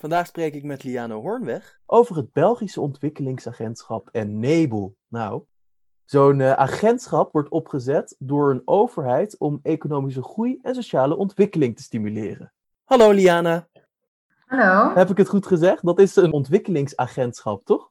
Vandaag spreek ik met Liane Hoornweg over het Belgische ontwikkelingsagentschap Enable. Nou, zo'n uh, agentschap wordt opgezet door een overheid om economische groei en sociale ontwikkeling te stimuleren. Hallo Liana. Hallo. Heb ik het goed gezegd? Dat is een ontwikkelingsagentschap, toch?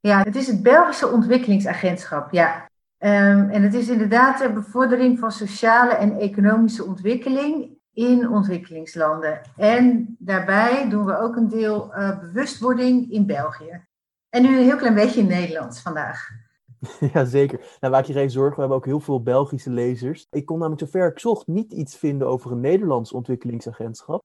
Ja, het is het Belgische ontwikkelingsagentschap, ja. Um, en het is inderdaad de bevordering van sociale en economische ontwikkeling in ontwikkelingslanden. En daarbij doen we ook een deel uh, bewustwording in België. En nu een heel klein beetje in Nederland vandaag. Jazeker. Nou, maak je geen zorgen, we hebben ook heel veel Belgische lezers. Ik kon namelijk zover ik zocht niet iets vinden over een Nederlands ontwikkelingsagentschap.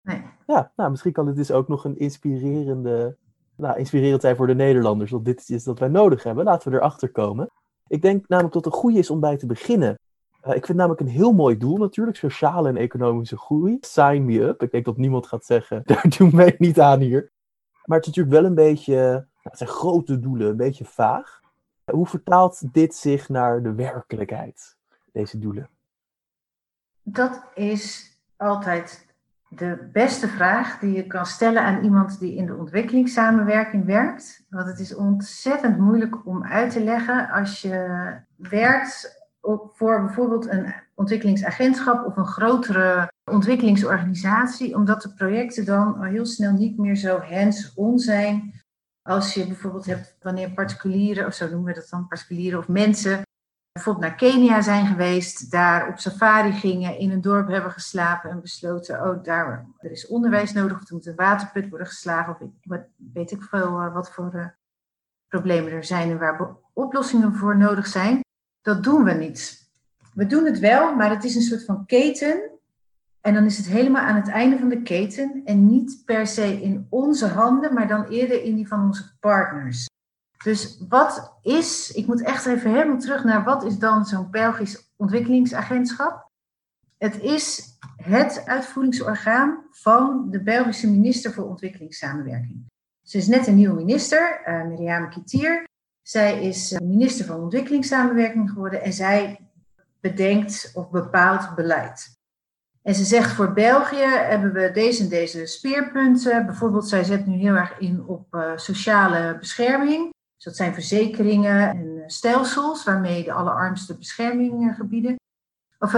Nee. Ja, nou, misschien kan het dus ook nog een inspirerende, nou, inspirerend zijn voor de Nederlanders. Want dit is dat wij nodig hebben. Laten we erachter komen. Ik denk namelijk dat het goed is om bij te beginnen. Uh, ik vind namelijk een heel mooi doel natuurlijk, sociale en economische groei. Sign me up. Ik denk dat niemand gaat zeggen, daar doen wij niet aan hier. Maar het is natuurlijk wel een beetje, het zijn grote doelen, een beetje vaag. Hoe vertaalt dit zich naar de werkelijkheid, deze doelen? Dat is altijd de beste vraag die je kan stellen aan iemand die in de ontwikkelingssamenwerking werkt. Want het is ontzettend moeilijk om uit te leggen als je werkt voor bijvoorbeeld een ontwikkelingsagentschap of een grotere ontwikkelingsorganisatie, omdat de projecten dan al heel snel niet meer zo hands-on zijn. Als je bijvoorbeeld hebt wanneer particulieren, of zo noemen we dat dan, particulieren of mensen, bijvoorbeeld naar Kenia zijn geweest, daar op safari gingen, in een dorp hebben geslapen en besloten, oh, daar er is onderwijs nodig, of er moet een waterput worden geslagen, of wat, weet ik veel uh, wat voor uh, problemen er zijn en waar oplossingen voor nodig zijn. Dat doen we niet. We doen het wel, maar het is een soort van keten. En dan is het helemaal aan het einde van de keten en niet per se in onze handen, maar dan eerder in die van onze partners. Dus wat is, ik moet echt even helemaal terug naar wat is dan zo'n Belgisch ontwikkelingsagentschap? Het is het uitvoeringsorgaan van de Belgische minister voor ontwikkelingssamenwerking. Ze is net een nieuwe minister, uh, Miriam Kitier. Zij is eh, minister van ontwikkelingssamenwerking geworden en zij bedenkt of bepaalt beleid. En ze zegt voor België hebben we deze en deze speerpunten. Bijvoorbeeld, zij zet nu heel erg in op uh, sociale bescherming. Dus dat zijn verzekeringen en stelsels waarmee de allerarmste bescherming gebieden of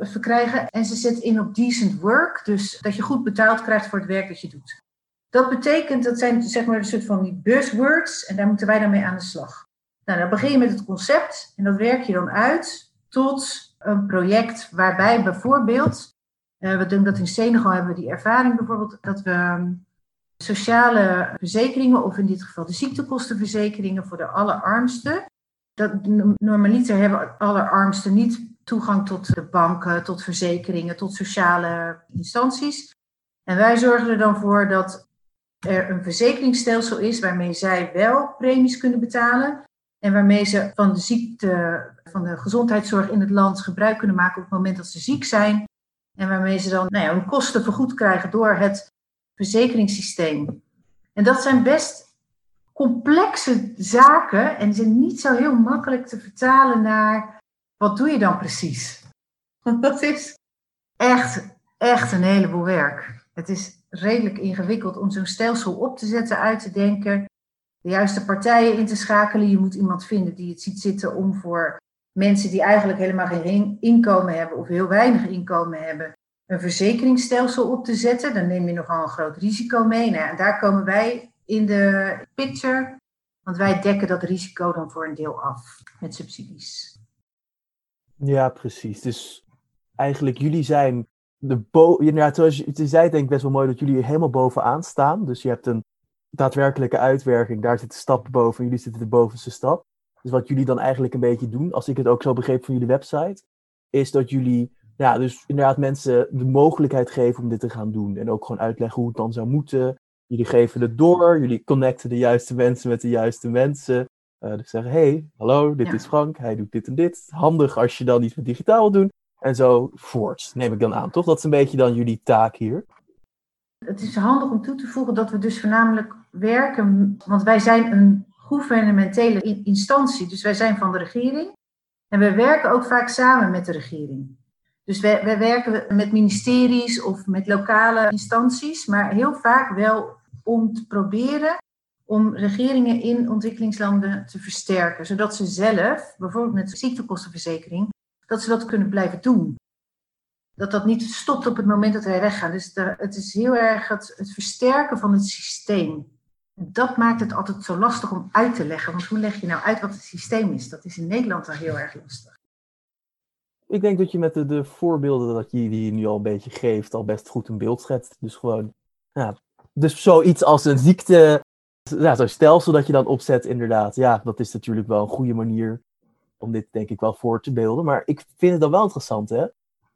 verkrijgen. En ze zet in op decent work, dus dat je goed betaald krijgt voor het werk dat je doet. Dat betekent, dat zijn zeg maar een soort van die buzzwords en daar moeten wij dan mee aan de slag. Nou, dan begin je met het concept en dat werk je dan uit tot een project waarbij bijvoorbeeld, uh, we doen dat in Senegal, hebben we die ervaring bijvoorbeeld, dat we um, sociale verzekeringen, of in dit geval de ziektekostenverzekeringen voor de allerarmsten, dat normaliter hebben allerarmsten niet toegang tot de banken, tot verzekeringen, tot sociale instanties. En wij zorgen er dan voor dat er een verzekeringsstelsel is waarmee zij wel premies kunnen betalen en waarmee ze van de ziekte, van de gezondheidszorg in het land gebruik kunnen maken op het moment dat ze ziek zijn. En waarmee ze dan nou ja, hun kosten vergoed krijgen door het verzekeringssysteem. En dat zijn best complexe zaken en zijn niet zo heel makkelijk te vertalen naar wat doe je dan precies. Dat is echt, echt een heleboel werk. Het is redelijk ingewikkeld om zo'n stelsel op te zetten, uit te denken, de juiste partijen in te schakelen. Je moet iemand vinden die het ziet zitten om voor mensen die eigenlijk helemaal geen inkomen hebben of heel weinig inkomen hebben, een verzekeringsstelsel op te zetten. Dan neem je nogal een groot risico mee. Nou, en daar komen wij in de picture, want wij dekken dat risico dan voor een deel af met subsidies. Ja, precies. Dus eigenlijk jullie zijn de bo ja, zoals je, zei, denk ik best wel mooi dat jullie helemaal bovenaan staan. Dus je hebt een daadwerkelijke uitwerking, daar zit de stap boven, jullie zitten de bovenste stap. Dus wat jullie dan eigenlijk een beetje doen, als ik het ook zo begreep van jullie website, is dat jullie ja, dus inderdaad mensen de mogelijkheid geven om dit te gaan doen. En ook gewoon uitleggen hoe het dan zou moeten. jullie geven het door, jullie connecten de juiste mensen met de juiste mensen. Uh, dus zeggen, hey, hallo, dit is Frank, hij doet dit en dit. Handig als je dan iets met digitaal wil doen. En zo voort, neem ik dan aan, toch? Dat is een beetje dan jullie taak hier. Het is handig om toe te voegen dat we dus voornamelijk werken, want wij zijn een gouvernementele instantie, dus wij zijn van de regering. En we werken ook vaak samen met de regering. Dus wij, wij werken met ministeries of met lokale instanties, maar heel vaak wel om te proberen om regeringen in ontwikkelingslanden te versterken, zodat ze zelf, bijvoorbeeld met ziektekostenverzekering, dat ze dat kunnen blijven doen. Dat dat niet stopt op het moment dat wij weggaan. Dus het is heel erg het, versterken van het systeem. Dat maakt het altijd zo lastig om uit te leggen. Want hoe leg je nou uit wat het systeem is? Dat is in Nederland al heel erg lastig. Ik denk dat je met de, de voorbeelden dat je die nu al een beetje geeft, al best goed een beeld schetst. Dus gewoon, ja, dus zoiets als een ziekte, ja, zo'n stelsel dat je dan opzet, inderdaad. Ja, dat is natuurlijk wel een goede manier om dit denk ik wel voor te beelden. Maar ik vind het dan wel interessant, hè.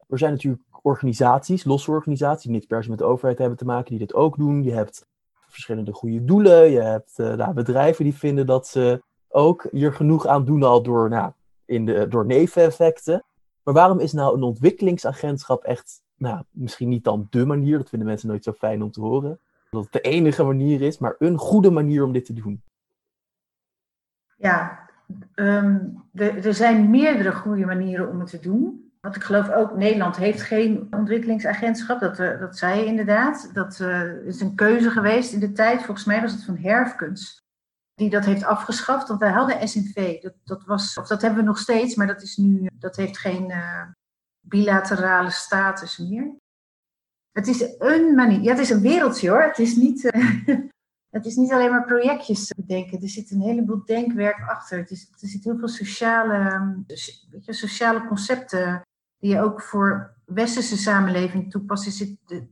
Er zijn natuurlijk organisaties, losse organisaties, die niet per se met de overheid hebben te maken, die dit ook doen. Je hebt verschillende goede doelen. Je hebt uh, bedrijven die vinden dat ze ook hier genoeg aan doen al door, nou, in de, door neveneffecten. Maar waarom is nou een ontwikkelingsagentschap echt, nou, misschien niet dan de manier, dat vinden mensen nooit zo fijn om te horen, dat het de enige manier is, maar een goede manier om dit te doen? Ja, er zijn meerdere goede manieren om het te doen. Want ik geloof ook, Nederland heeft geen ontwikkelingsagentschap. Dat, uh, dat zei je inderdaad. Dat uh, is een keuze geweest in de tijd. Volgens mij was het van Herfkunst. Die dat heeft afgeschaft. Want wij hadden SNV. Dat, dat, was, of dat hebben we nog steeds, maar dat, is nu, dat heeft geen uh, bilaterale status meer. Het is een manier. Ja, het is een wereldje hoor. Het is niet, het is niet alleen maar projectjes bedenken. Er zit een heleboel denkwerk achter. Het is, er zit heel veel sociale, weet je, sociale concepten die je ook voor westerse samenleving toepast,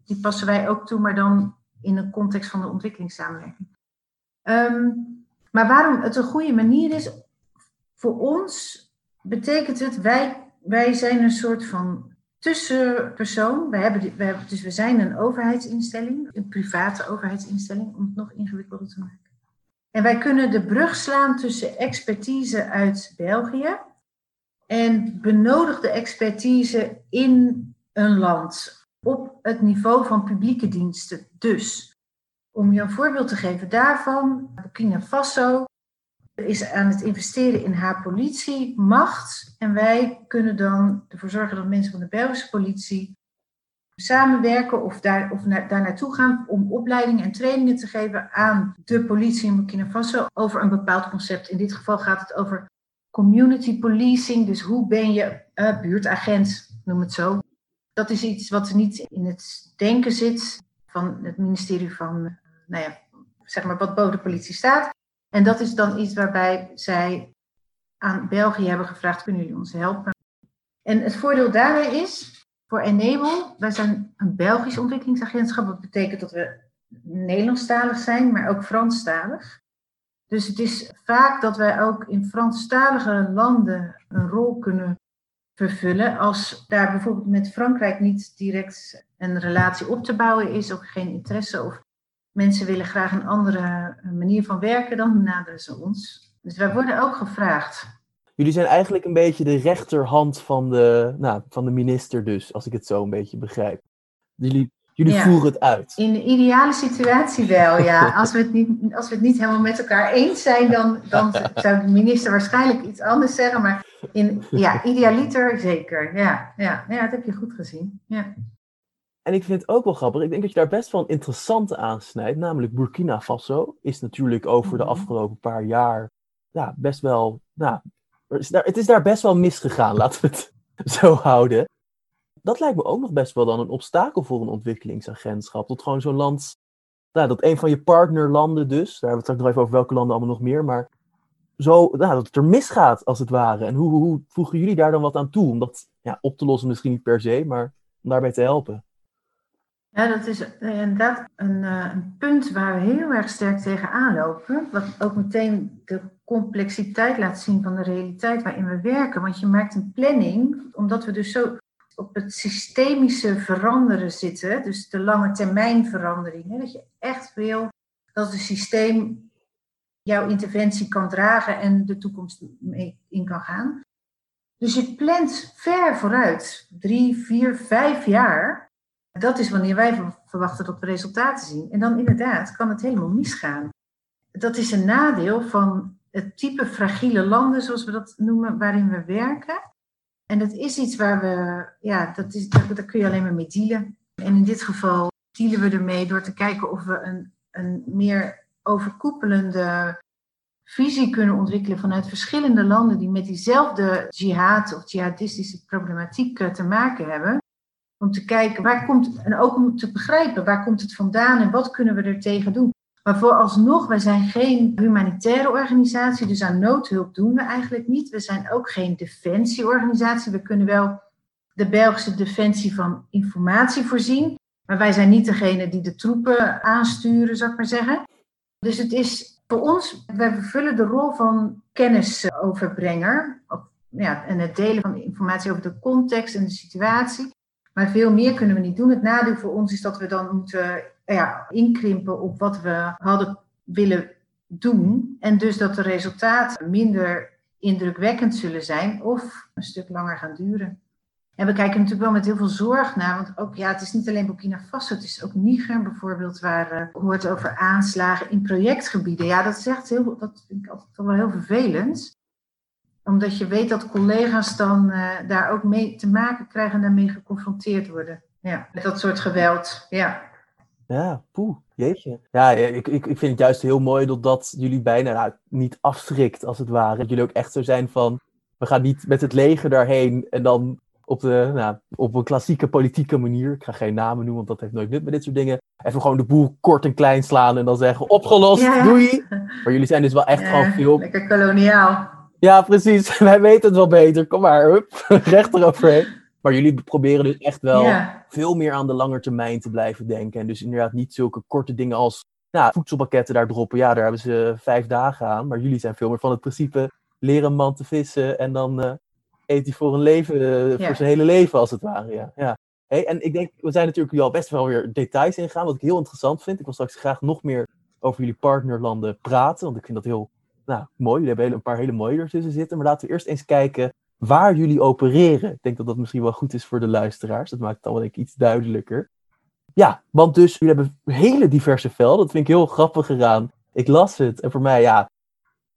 die passen wij ook toe, maar dan in een context van de ontwikkelingssamenleving. Um, maar waarom het een goede manier is, voor ons betekent het, wij, wij zijn een soort van tussenpersoon. Wij hebben, wij hebben, dus we zijn een overheidsinstelling, een private overheidsinstelling, om het nog ingewikkelder te maken. En wij kunnen de brug slaan tussen expertise uit België en benodigde expertise in een land op het niveau van publieke diensten. Dus, om je een voorbeeld te geven daarvan, Burkina Faso is aan het investeren in haar politiemacht en wij kunnen dan ervoor zorgen dat mensen van de Belgische politie samenwerken of, daar, of naar, daar naartoe gaan om opleidingen en trainingen te geven aan de politie in Burkina Faso over een bepaald concept. In dit geval gaat het over community policing. Dus hoe ben je uh, buurtagent, noem het zo. Dat is iets wat niet in het denken zit van het ministerie van, uh, nou ja, zeg maar wat boven de politie staat. En dat is dan iets waarbij zij aan België hebben gevraagd, kunnen jullie ons helpen? En het voordeel daarbij is, voor Enable, wij zijn een Belgisch ontwikkelingsagentschap. Dat betekent dat we Nederlandstalig zijn, maar ook Franstalig. Dus het is vaak dat wij ook in Franstalige landen een rol kunnen vervullen. Als daar bijvoorbeeld met Frankrijk niet direct een relatie op te bouwen is, of geen interesse, of mensen willen graag een andere manier van werken, dan benaderen ze ons. Dus wij worden ook gevraagd. Jullie zijn eigenlijk een beetje de rechterhand van de, nou, van de minister, dus, als ik het zo een beetje begrijp. Jullie Jullie voeren het uit. In de ideale situatie wel, ja. Als we het niet, als we het niet helemaal met elkaar eens zijn, dan, dan zou de minister waarschijnlijk iets anders zeggen. Maar in, ja, idealiter zeker. Ja, ja, ja, dat heb je goed gezien. Ja. En ik vind het ook wel grappig. Ik denk dat je daar best wel een interessante aansnijdt. Namelijk Burkina Faso is natuurlijk over de mhm. afgelopen paar jaar ja, best wel. Nou, het is daar best wel misgegaan, laten we het zo houden dat lijkt me ook nog best wel dan een obstakel voor een ontwikkelingsagentschap. Dat gewoon zo'n land, nou, dat een van je partnerlanden dus, daar hebben we het straks nog even over welke landen allemaal nog meer, maar zo, nou, dat het er misgaat als het ware. En hoe, hoe voegen jullie daar dan wat aan toe? Om dat ja, op te lossen misschien niet per se, maar om daarbij te helpen. Ja, dat is inderdaad een, uh, een punt waar we heel erg sterk tegenaan lopen. Wat ook meteen de complexiteit laat zien van de realiteit waarin we werken. Want je maakt een planning, omdat we dus zo op het systemische veranderen zitten, dus de lange termijn veranderingen. Dat je echt wil dat het systeem jouw interventie kan dragen en de toekomst mee in kan gaan. Dus je plant ver vooruit, drie, vier, vijf jaar. Dat is wanneer wij verwachten dat we resultaten zien. En dan inderdaad kan het helemaal misgaan. Dat is een nadeel van het type fragiele landen, zoals we dat noemen, waarin we werken. En dat is iets waar we, ja, dat is, daar, kun je alleen maar mee dealen. En in dit geval dealen we ermee door te kijken of we een, een meer overkoepelende visie kunnen ontwikkelen vanuit verschillende landen die met diezelfde jihad of jihadistische problematiek eh, te maken hebben. Om te kijken waar komt en ook om te begrijpen waar komt het vandaan en wat kunnen we er tegen doen. Maar vooralsnog, wij zijn geen humanitaire organisatie, dus aan noodhulp doen we eigenlijk niet. We zijn ook geen defensieorganisatie. We kunnen wel de Belgische defensie van informatie voorzien, maar wij zijn niet degene die de troepen aansturen, zou ik maar zeggen. Dus het is voor ons, wij vervullen de rol van kennisoverbrenger. Ja, en het delen van informatie over de context en de situatie. Maar veel meer kunnen we niet doen. Het nadeel voor ons is dat we dan moeten ja, inkrimpen op wat we hadden willen doen. En dus dat de resultaten minder indrukwekkend zullen zijn of een stuk langer gaan duren. En we kijken natuurlijk wel met heel veel zorg naar, want ook, ja, het is niet alleen Burkina Faso, het is ook Niger bijvoorbeeld, waar uh, hoort over aanslagen in projectgebieden. Ja, dat is echt heel, dat vind ik altijd wel heel vervelend. Omdat je weet dat collega's dan uh, daar ook mee te maken krijgen en daarmee geconfronteerd worden. Ja, met dat soort geweld, ja. Ja, poeh, jeetje. Ja, ik, ik, ik vind het juist heel mooi dat, dat jullie bijna nou, niet afschrikt, als het ware. Dat jullie ook echt zo zijn van, we gaan niet met het leger daarheen en dan op, de, nou, op een klassieke politieke manier. Ik ga geen namen noemen, want dat heeft nooit nut met dit soort dingen. Even gewoon de boel kort en klein slaan en dan zeggen: opgelost, doei. Maar jullie zijn dus wel echt gewoon veel. Lekker koloniaal. Ja, precies. Wij weten het wel beter. Kom maar, hup. recht eroverheen. Maar jullie proberen dus echt wel veel meer aan de lange termijn te blijven denken. En dus inderdaad niet zulke korte dingen als nou, voedselpakketten daar droppen. Ja, daar hebben ze vijf dagen aan. Maar jullie zijn veel meer van het principe leren een man te vissen en dan uh, eet hij voor een leven, eh, voor zijn hele leven als het ware. Ja. ja. Hey, en ik denk, we zijn natuurlijk nu al best wel weer details ingegaan, wat ik heel interessant vind. Ik wil straks graag nog meer over jullie partnerlanden praten, want ik vind dat heel nou, mooi. Jullie hebben een paar hele mooie ertussen zitten. Maar laten we eerst eens kijken waar jullie opereren. Ik denk dat dat misschien wel goed is voor de luisteraars. Dat maakt het allemaal denk ik iets duidelijker. Ja, want dus jullie hebben hele diverse velden. Dat vind ik heel grappig gedaan. Ik las het en voor mij, ja,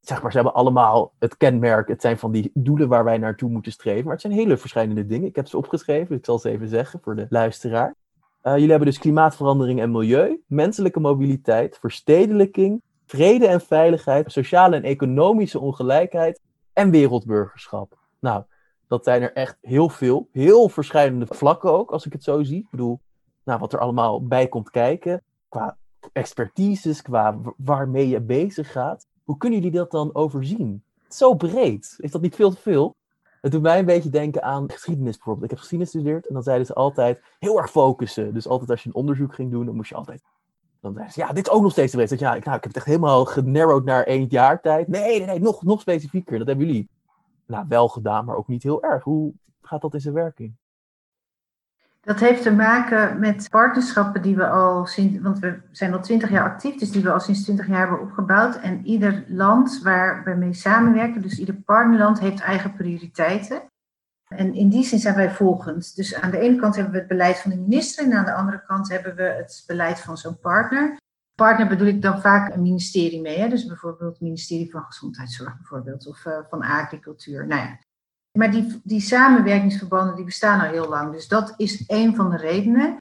zeg maar, ze hebben allemaal het kenmerk. Het zijn van die doelen waar wij naartoe moeten streven. Maar het zijn hele verschillende dingen. Ik heb ze opgeschreven. Ik zal ze even zeggen voor de luisteraar. Uh, jullie hebben dus klimaatverandering en milieu, menselijke mobiliteit, verstedelijking, vrede en veiligheid, sociale en economische ongelijkheid en wereldburgerschap. Nou, dat zijn er echt heel veel. Heel verschillende vlakken ook, als ik het zo zie. Ik bedoel, nou, wat er allemaal bij komt kijken. Qua expertises, qua waarmee je bezig gaat. Hoe kunnen jullie dat dan overzien? Zo breed. Is dat niet veel te veel? Het doet mij een beetje denken aan geschiedenis bijvoorbeeld. Ik heb geschiedenis gestudeerd en dan zeiden ze altijd heel erg focussen. Dus altijd als je een onderzoek ging doen, dan moest je altijd... Ja, dit is ook nog steeds de Ja, ik, nou, ik heb het echt helemaal genarrowd naar één jaar tijd. Nee, nee, nee, nog, nog specifieker. Dat hebben jullie nou, wel gedaan, maar ook niet heel erg. Hoe gaat dat in zijn werking? Dat heeft te maken met partnerschappen die we al sinds, want we zijn al twintig jaar actief, dus die we al sinds twintig jaar hebben opgebouwd. En ieder land waar we mee samenwerken, dus ieder partnerland, heeft eigen prioriteiten. En in die zin zijn wij volgend. Dus aan de ene kant hebben we het beleid van de minister en aan de andere kant hebben we het beleid van zo'n partner. Partner bedoel ik dan vaak een ministerie mee, hè? dus bijvoorbeeld het ministerie van Gezondheidszorg bijvoorbeeld, of uh, van Agricultuur. Nou ja, maar die, die samenwerkingsverbanden die bestaan al heel lang. Dus dat is een van de redenen.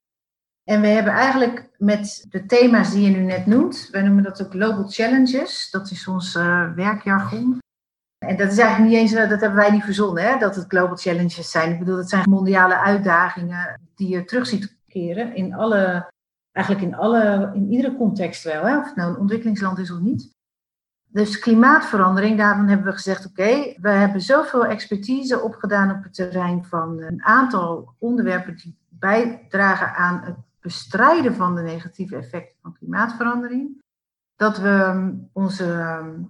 En we hebben eigenlijk met de thema's die je nu net noemt, wij noemen dat ook Global Challenges, dat is ons uh, werkjargon. En dat is eigenlijk niet eens, eh, dat hebben wij niet verzonnen, hè, dat het Global Challenges zijn. Ik bedoel, het zijn mondiale uitdagingen die je terug ziet keren in alle, eigenlijk in alle, in iedere context wel, hè, of het nou een ontwikkelingsland is of niet. Dus klimaatverandering, daarvan hebben we gezegd: oké, we hebben zoveel expertise opgedaan op het terrein van een aantal onderwerpen die bijdragen aan het bestrijden van de negatieve effecten van klimaatverandering, dat we ehm, onze ehm,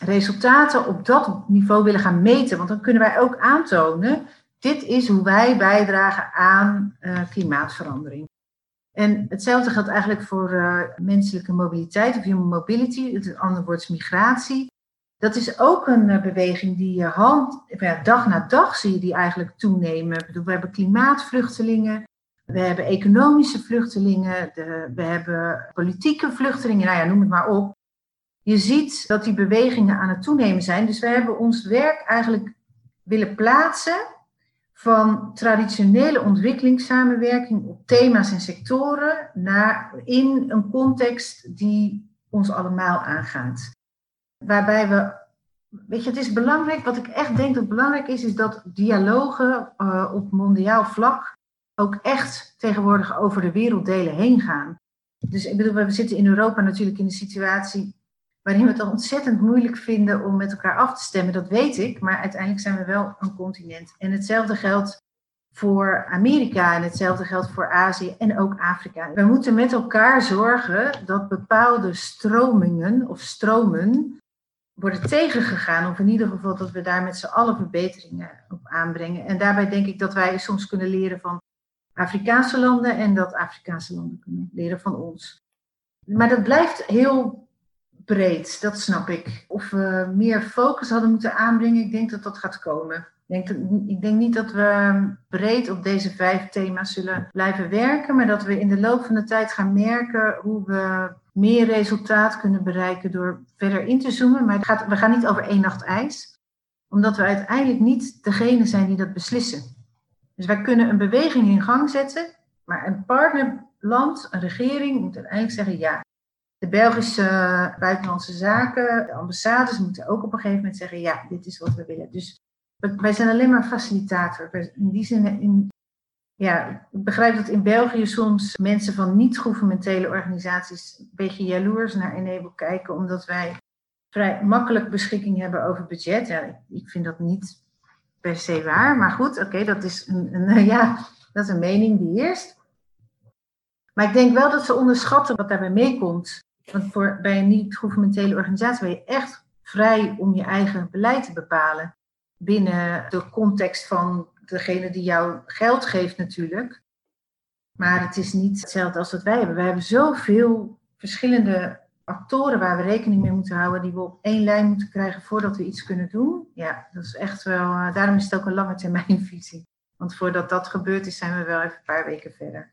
resultaten op dat niveau willen gaan meten. Want dan kunnen wij ook aantonen dit is hoe wij bijdragen aan uh, klimaatverandering. En hetzelfde geldt eigenlijk voor uh, menselijke mobiliteit of human mobility, het andere woord is migratie. Dat is ook een uh, beweging die hand, dag na dag zie je die eigenlijk toenemen. We hebben klimaatvluchtelingen, we hebben economische vluchtelingen, de, we hebben politieke vluchtelingen, nou ja, noem het maar op. Je ziet dat die bewegingen aan het toenemen zijn. Dus we hebben ons werk eigenlijk willen plaatsen van traditionele ontwikkelingssamenwerking op thema's en sectoren naar in een context die ons allemaal aangaat. Waarbij we, weet je, het is belangrijk, wat ik echt denk dat belangrijk is, is dat dialogen uh, op mondiaal vlak ook echt tegenwoordig over de werelddelen heen gaan. Dus ik bedoel, we zitten in Europa natuurlijk in een situatie waarin we het ontzettend moeilijk vinden om met elkaar af te stemmen. Dat weet ik, maar uiteindelijk zijn we wel een continent. En hetzelfde geldt voor Amerika en hetzelfde geldt voor Azië en ook Afrika. We moeten met elkaar zorgen dat bepaalde stromingen of stromen worden tegengegaan. Of in ieder geval dat we daar met z'n allen verbeteringen op aanbrengen. En daarbij denk ik dat wij soms kunnen leren van Afrikaanse landen en dat Afrikaanse landen kunnen leren van ons. Maar dat blijft heel breed, dat snap ik. Of we meer focus hadden moeten aanbrengen, ik denk dat dat gaat komen. Ik denk, ik denk niet dat we breed op deze vijf thema's zullen blijven werken, maar dat we in de loop van de tijd gaan merken hoe we meer resultaat kunnen bereiken door verder in te zoomen. Maar gaat, we gaan niet over één nacht ijs, omdat we uiteindelijk niet degene zijn die dat beslissen. Dus wij kunnen een beweging in gang zetten, maar een partnerland, een regering, moet uiteindelijk zeggen ja. De Belgische buitenlandse zaken, de ambassades moeten ook op een gegeven moment zeggen: ja, dit is wat we willen. Dus wij zijn alleen maar facilitator. In die zin, in, ja, ik begrijp dat in België soms mensen van niet-governementele organisaties een beetje jaloers naar Enable kijken, omdat wij vrij makkelijk beschikking hebben over budget. Ja, ik vind dat niet per se waar, maar goed, oké, dat is een, een, ja, dat is een mening die eerst. Maar ik denk wel dat ze onderschatten wat daarbij meekomt. Want bij een niet-governementele organisatie ben je echt vrij om je eigen beleid te bepalen. Binnen de context van degene die jou geld geeft natuurlijk. Maar het is niet hetzelfde als wat wij hebben. We hebben zoveel verschillende actoren waar we rekening mee moeten houden, die we op één lijn moeten krijgen voordat we iets kunnen doen. Ja, dat is echt wel, uh, daarom is het ook een lange termijn visie. Want voordat dat gebeurd is, zijn we wel even een paar weken verder.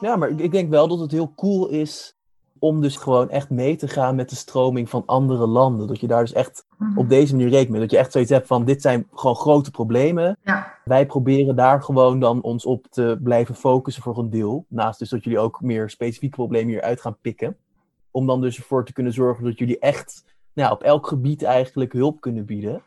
Ja, maar ik denk wel dat het heel cool is om dus gewoon echt mee te gaan met de stroming van andere landen. Dat je daar dus echt mhm. op deze manier rekening mee. Dat je echt zoiets hebt van, dit zijn gewoon grote problemen. Ja. Wij proberen daar gewoon dan ons op te blijven focussen voor een deel. Naast dus dat jullie ook meer specifieke problemen hieruit gaan pikken. Om dan dus ervoor te kunnen zorgen dat jullie echt nou, op elk gebied eigenlijk hulp kunnen bieden.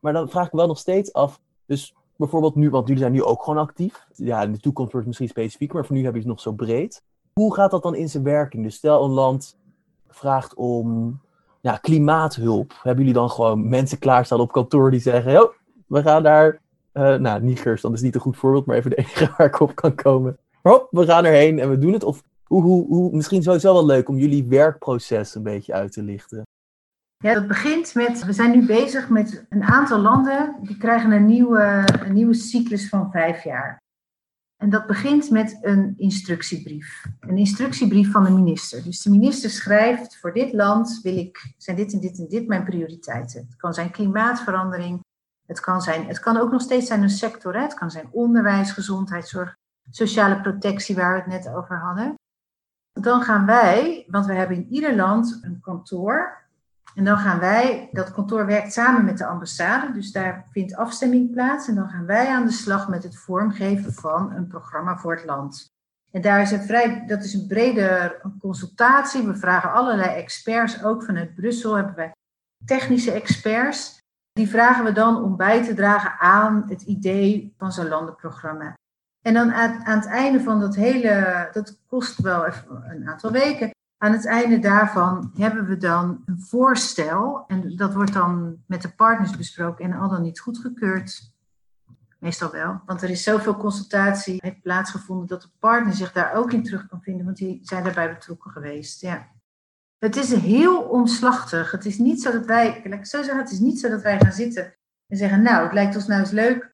Maar dan vraag ik wel nog steeds af, dus bijvoorbeeld nu, want jullie zijn nu ook gewoon actief. Ja, in de toekomst wordt het misschien specifiek, maar voor nu heb je het nog zo breed. Hoe gaat dat dan in zijn werking? Dus stel een land vraagt om ja, klimaathulp. Hebben jullie dan gewoon mensen klaarstaan op kantoor die zeggen: Yo, we gaan daar. Uh, nou, Nigers, dan is niet een goed voorbeeld, maar even de enige waar ik op kan komen. Hop, we gaan erheen en we doen het. Of hoe, hoe, hoe, misschien sowieso wel leuk om jullie werkproces een beetje uit te lichten. Ja, dat begint met, we zijn nu bezig met een aantal landen, die krijgen een nieuwe, een nieuwe cyclus van vijf jaar. En dat begint met een instructiebrief. Een instructiebrief van de minister. Dus de minister schrijft, voor dit land wil ik, zijn dit en dit en dit mijn prioriteiten. Het kan zijn klimaatverandering, het kan, zijn, het kan ook nog steeds zijn een sector, het kan zijn onderwijs, gezondheidszorg, sociale protectie waar we het net over hadden. Dan gaan wij, want we hebben in ieder land een kantoor en dan gaan wij, dat kantoor werkt samen met de ambassade, dus daar vindt afstemming plaats. En dan gaan wij aan de slag met het vormgeven van een programma voor het land. En daar is een vrij, dat is een brede consultatie. We vragen allerlei experts, ook vanuit Brussel hebben wij technische experts. Die vragen we dan om bij te dragen aan het idee van zo'n landenprogramma. En dan aan, het einde van dat hele, dat kost wel even een aantal weken, aan het einde daarvan hebben we dan een voorstel. En dat wordt dan met de partners besproken en al dan niet goedgekeurd. Meestal wel, want er is zoveel consultatie plaatsgevonden dat de partner zich daar ook in terug kan vinden, want die zijn daarbij betrokken geweest. Ja. Het is heel omslachtig. Het is niet zo dat wij, zo zeggen, het is niet zo dat wij gaan zitten en zeggen, nou, het lijkt ons nou eens leuk.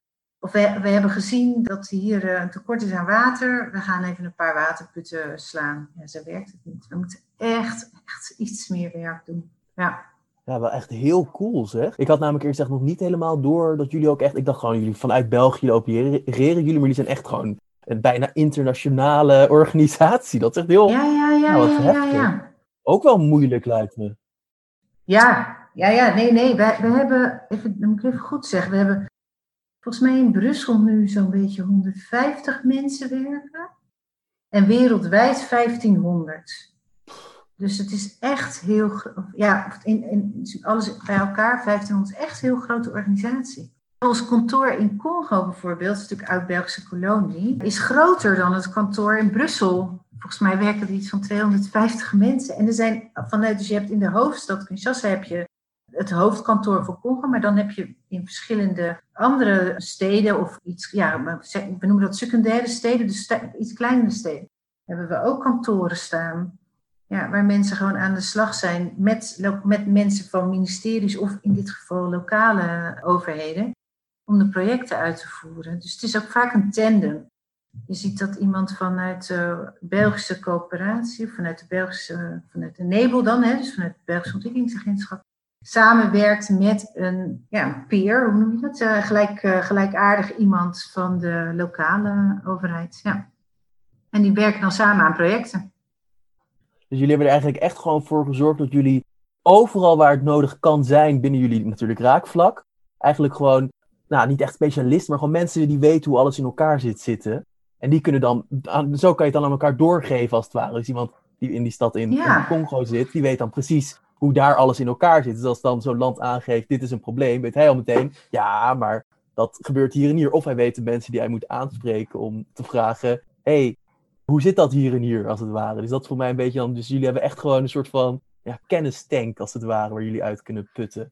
Of we, we hebben gezien dat hier een tekort is aan water. We gaan even een paar waterputten slaan. Ja, zo werkt het niet. We moeten echt, echt iets meer werk doen. Ja. Ja, wel echt heel cool zeg. Ik had namelijk eerst echt nog niet helemaal door dat jullie ook echt... Ik dacht gewoon, jullie vanuit België opereren jullie, maar jullie zijn echt gewoon een bijna internationale organisatie. Dat is echt heel... Ja, ja, ja, nou, ja, ja, ja, Ook wel moeilijk lijkt me. Ja, ja, ja, nee, nee. We, we hebben, even, dan moet ik even goed zeggen, we hebben volgens mij in Brussel nu zo'n beetje 150 mensen werken. En wereldwijd 1500. Dus het is echt heel, ja, in, in, alles bij elkaar, 1500 is echt een heel grote organisatie. Ons kantoor in Congo bijvoorbeeld, natuurlijk oud-Belgische kolonie, is groter dan het kantoor in Brussel. Volgens mij werken er iets van 250 mensen. En er zijn vanuit, dus je hebt in de hoofdstad Kinshasa heb je het hoofdkantoor voor Congo, maar dan heb je in verschillende andere steden of iets, ja, we noemen dat secundaire steden, dus iets kleinere steden, hebben we ook kantoren staan. Ja, waar mensen gewoon aan de slag zijn met, met mensen van ministeries of in dit geval lokale overheden om de projecten uit te voeren. Dus het is ook vaak een tandem. Je ziet dat iemand vanuit de Belgische coöperatie, vanuit de Belgische, vanuit de NEBEL dan, hè, dus vanuit het Belgische ontwikkelingsagentschap, samenwerkt met een ja, peer, hoe noem je dat? Uh, gelijk, uh, gelijkaardig iemand van de lokale overheid. Ja. En die werken dan samen aan projecten. Dus jullie hebben er eigenlijk echt gewoon voor gezorgd dat jullie overal waar het nodig kan zijn binnen jullie natuurlijk raakvlak, eigenlijk gewoon, nou niet echt specialisten, maar gewoon mensen die weten hoe alles in elkaar zit zitten. En die kunnen dan, zo kan je het dan aan elkaar doorgeven als het ware. Dus iemand die in die stad in, in Congo zit, die weet dan precies hoe daar alles in elkaar zit. Dus als dan zo'n land aangeeft, dit is een probleem, weet hij al meteen, ja, maar dat gebeurt hier en hier. Of hij weet de mensen die hij moet aanspreken om te vragen, hey, hoe zit dat hier en hier, als het ware. Dus dat is voor mij een beetje dan, dus jullie hebben echt gewoon een soort van ja, kennistank, als het ware, waar jullie uit kunnen putten.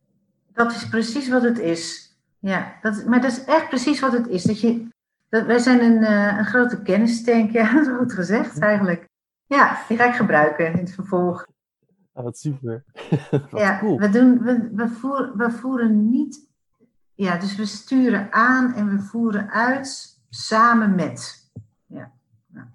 Dat is precies wat het is. Ja, dat, maar dat is echt precies wat het is. Dat je, dat, wij zijn een, uh, een grote kennistank, ja, dat is goed gezegd eigenlijk. Ja, die ga ik gebruiken in het vervolg. Ah, wat super. ja, cool. we, doen, we, we, voeren, we voeren niet. Ja, dus we sturen aan en we voeren uit samen met. Ja. ja.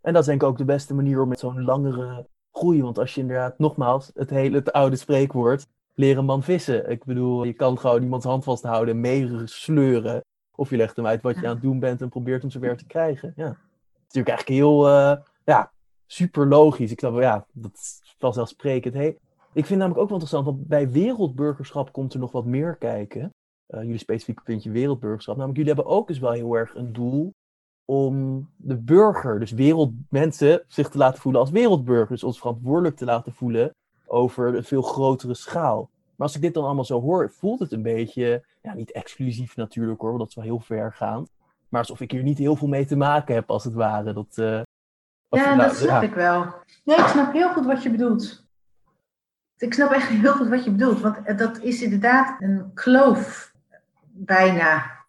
En dat is denk ik ook de beste manier om met zo'n langere groei. Want als je inderdaad, nogmaals, het hele het oude spreekwoord, leren man vissen. Ik bedoel, je kan gewoon iemands hand vasthouden en meesleuren. Of je legt hem uit wat je aan het doen bent en probeert hem zover te krijgen. Ja. Het is natuurlijk eigenlijk heel, uh, ja, super logisch. Ik snap, ja, dat is vanzelfsprekend. Hey, ik vind namelijk ook wel interessant, want bij wereldburgerschap komt er nog wat meer kijken. Uh, jullie specifieke puntje wereldburgerschap. Namelijk, jullie hebben ook dus wel heel erg een doel om de burger, dus wereldmensen, zich te laten voelen als wereldburgers. Dus ons verantwoordelijk te laten voelen over een veel grotere schaal. Maar als ik dit dan allemaal zo hoor, voelt het een beetje, ja, niet exclusief natuurlijk hoor, want dat is wel heel vergaand. Maar alsof ik hier niet heel veel mee te maken heb, als het ware. Dat, uh, ja, dat snap ik wel. Nee, ik snap heel goed wat je bedoelt. Ik snap echt heel goed wat je bedoelt, want dat is inderdaad een kloof bijna.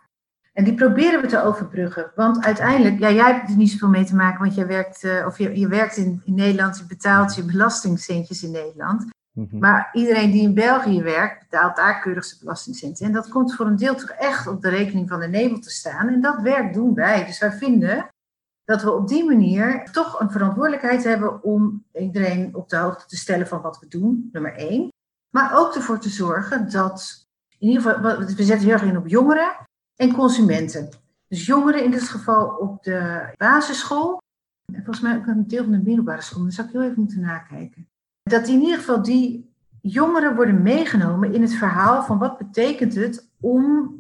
En die proberen we te overbruggen. Want uiteindelijk, ja, jij hebt er niet zoveel mee te maken, want jij werkt, uh, of je, je werkt in, in Nederland, je betaalt je belastingcentjes in Nederland. Mhm. Maar iedereen die in België werkt, betaalt daar keurig zijn belastingcenten. En dat komt voor een deel toch echt op de rekening van de Nebel te staan. En dat werk doen wij. Dus wij vinden dat we op die manier toch een verantwoordelijkheid hebben om iedereen op de hoogte te stellen van wat we doen, nummer één. Maar ook ervoor te zorgen dat, in ieder geval, we zetten heel erg in op jongeren en consumenten. Dus jongeren in dit geval op de basisschool, en volgens mij ook een deel van de middelbare school, daar zou ik heel even moeten nakijken. Dat in ieder geval die jongeren worden meegenomen in het verhaal van wat betekent het om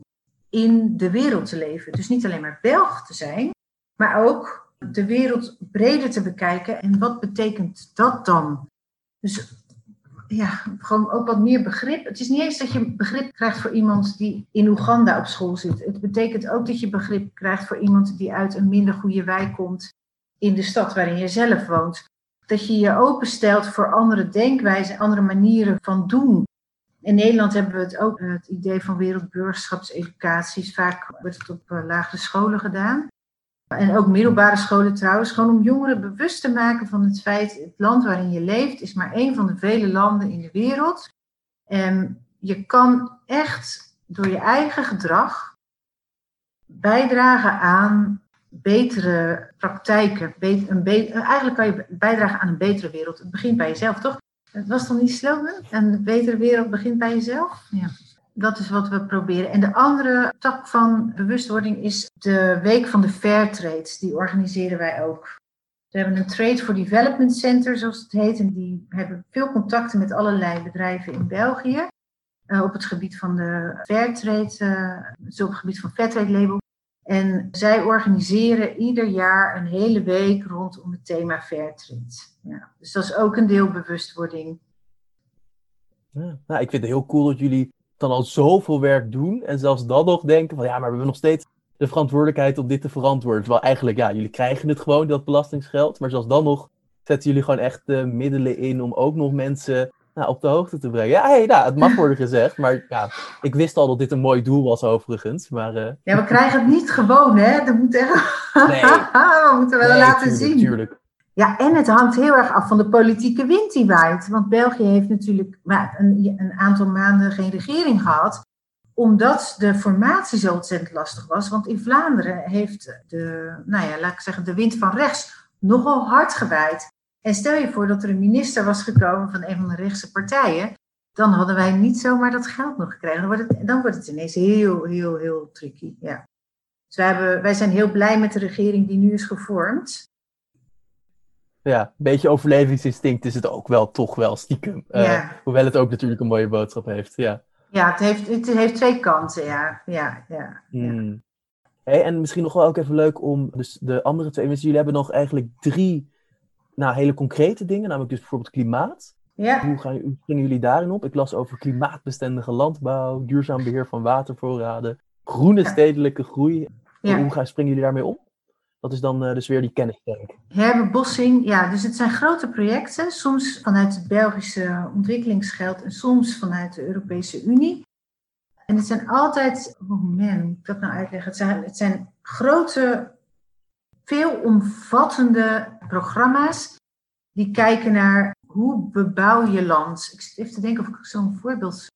in de wereld te leven. Dus niet alleen maar Belg te zijn, maar ook de wereld breder te bekijken. En wat betekent dat dan? Dus ja, gewoon ook wat meer begrip. Het is niet eens dat je begrip krijgt voor iemand die in Oeganda op school zit. Het betekent ook dat je begrip krijgt voor iemand die uit een minder goede wijk komt in de stad waarin je zelf woont. Dat je je openstelt voor andere denkwijzen, andere manieren van doen. In Nederland hebben we het ook, het idee van wereldburgerschapseducaties. Vaak wordt het op eh, lagere scholen gedaan. En ook middelbare scholen trouwens, gewoon om jongeren bewust te maken van het feit, het land waarin je leeft is maar één van de vele landen in de wereld. En je kan echt door je eigen gedrag bijdragen aan betere praktijken. Een eigenlijk kan je bijdragen aan een betere wereld. Het begint bij jezelf, toch? Het was toch niet slogan? Een betere wereld begint bij jezelf? Ja. Dat is wat we proberen. En de andere tak van bewustwording is de Week van de Fairtrade. Die organiseren wij ook. We hebben een Trade for Development Center, zoals het heet. En die hebben veel contacten met allerlei bedrijven in België. Uh, op het gebied van de Fairtrade, uh, op het gebied van Fairtrade label. En zij organiseren ieder jaar een hele week rondom het thema Fairtrade. Ja, dus dat is ook een deel bewustwording. Ja, nou, ik vind het heel cool dat jullie dan al zoveel werk doen en zelfs dan nog denken van ja, maar we hebben nog steeds de verantwoordelijkheid om dit te verantwoorden. Terwijl eigenlijk, ja, jullie krijgen het gewoon, dat belastingsgeld, maar zelfs dan nog zetten jullie gewoon echt de middelen in om ook nog mensen nou, op de hoogte te brengen. Ja, hey, nou, het mag worden gezegd, maar ja, ik wist al dat dit een mooi doel was overigens. Maar, uh... Ja, we krijgen het niet gewoon, hè? Dat moet echt... Nee. we moeten wel laten zien. Tuurlijk. Ja, en het hangt heel erg af van de politieke wind die waait. Want België heeft natuurlijk een, een aantal maanden geen regering gehad omdat de formatie zo ontzettend lastig was. Want in Vlaanderen heeft de, nou ja, laat ik zeggen, de wind van rechts nogal hard gewaaid. En stel je voor dat er een minister was gekomen van een van de rechtse partijen, dan hadden wij niet zomaar dat geld nog gekregen. Dan wordt het, dan wordt het ineens heel, heel, heel tricky. Ja. Dus hebben, wij zijn heel blij met de regering die nu is gevormd. Ja, een beetje overlevingsinstinct is het ook wel, toch wel stiekem. Uh, hoewel het ook natuurlijk een mooie boodschap heeft. Ja, ja het, heeft, het heeft twee kanten, ja. ja, ja, hmm. Hey, en misschien nog wel ook even leuk om dus de andere twee. Jullie hebben nog eigenlijk drie nou, hele concrete dingen, namelijk dus bijvoorbeeld klimaat. Ja. Hoe, gaan, hoe springen jullie daarin op? Ik las over klimaatbestendige landbouw, duurzaam beheer van watervoorraden, groene stedelijke groei. Ja. Hoe gaan, springen jullie daarmee om? Dat is dan uh, dus weer die kennissterk. Herbebossing, ja, dus het zijn grote projecten, soms vanuit het Belgische ontwikkelingsgeld en soms vanuit de Europese Unie. En het zijn altijd, oh man, hoe moet ik dat nou uitleggen? Het zijn, het zijn grote veelomvattende programma's die kijken naar hoe bebouw je land. Ik zit even te denken of ik zo'n voorbeeld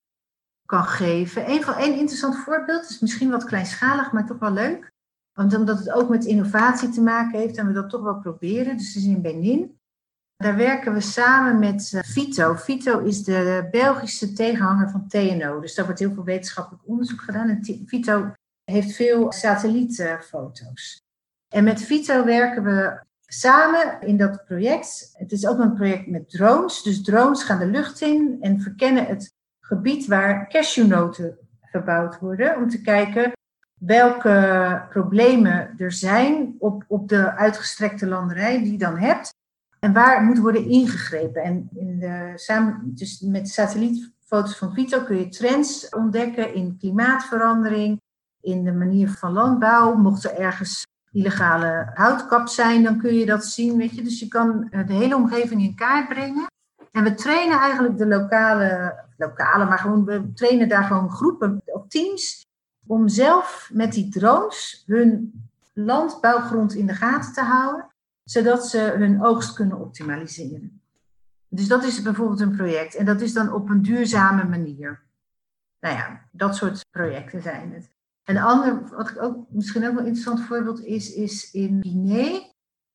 kan geven. Een, van, een interessant voorbeeld is misschien wat kleinschalig, maar toch wel leuk. Want omdat het ook met innovatie te maken heeft en we dat toch wel proberen. Dus het is in Benin. Daar werken we samen met uh, Vito. Vito is de Belgische tegenhanger van TNO. Dus daar wordt heel veel wetenschappelijk onderzoek gedaan. En Vito heeft veel satellietfoto's. En met Vito werken we samen in dat project. Het is ook een project met drones. Dus drones gaan de lucht in en verkennen het gebied waar cashewnoten verbouwd worden. Om te kijken welke problemen er zijn op, op de uitgestrekte landerij die je dan hebt. En waar moet worden ingegrepen. En in de, samen, dus met satellietfoto's van Vito kun je trends ontdekken in klimaatverandering, in de manier van landbouw. Mocht er ergens illegale houtkap zijn, dan kun je dat zien. Weet je? Dus je kan eh, de hele omgeving in kaart brengen. En we trainen eigenlijk de lokale, lokale, maar gewoon, we trainen daar gewoon groepen of teams om zelf met die drones hun landbouwgrond in de gaten te houden, zodat ze hun oogst kunnen optimaliseren. Dus dat is bijvoorbeeld een project en dat is dan op een duurzame manier. Nou ja, dat soort projecten zijn het. Een ander, wat ik ook misschien ook wel een interessant voorbeeld is, is in Guinea.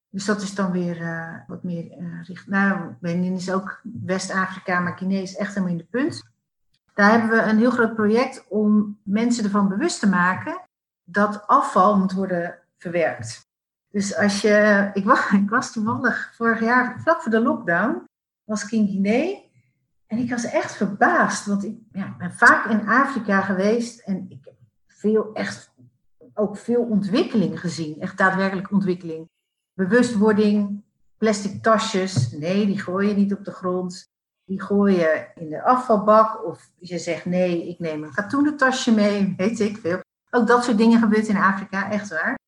Dus dat is dan weer uh, wat meer uh, richt. Nou, Benin is ook West-Afrika, maar Guinea is echt helemaal in de punt. Daar hebben we een heel groot project om mensen ervan bewust te maken dat afval moet worden verwerkt. Dus als je, ik was, ik was toevallig vorig jaar, vlak voor de lockdown, was ik in Guinea. En ik was echt verbaasd, want ik ja, ben vaak in Afrika geweest en ik heb veel, echt ook veel ontwikkeling gezien. Echt daadwerkelijk ontwikkeling. Bewustwording, plastic tasjes. Nee, die gooi je niet op de grond. Die gooi je in de afvalbak. Of je zegt nee, ik neem een katoenen tasje mee. Weet ik veel. Ook dat soort dingen gebeurt in Afrika, echt waar.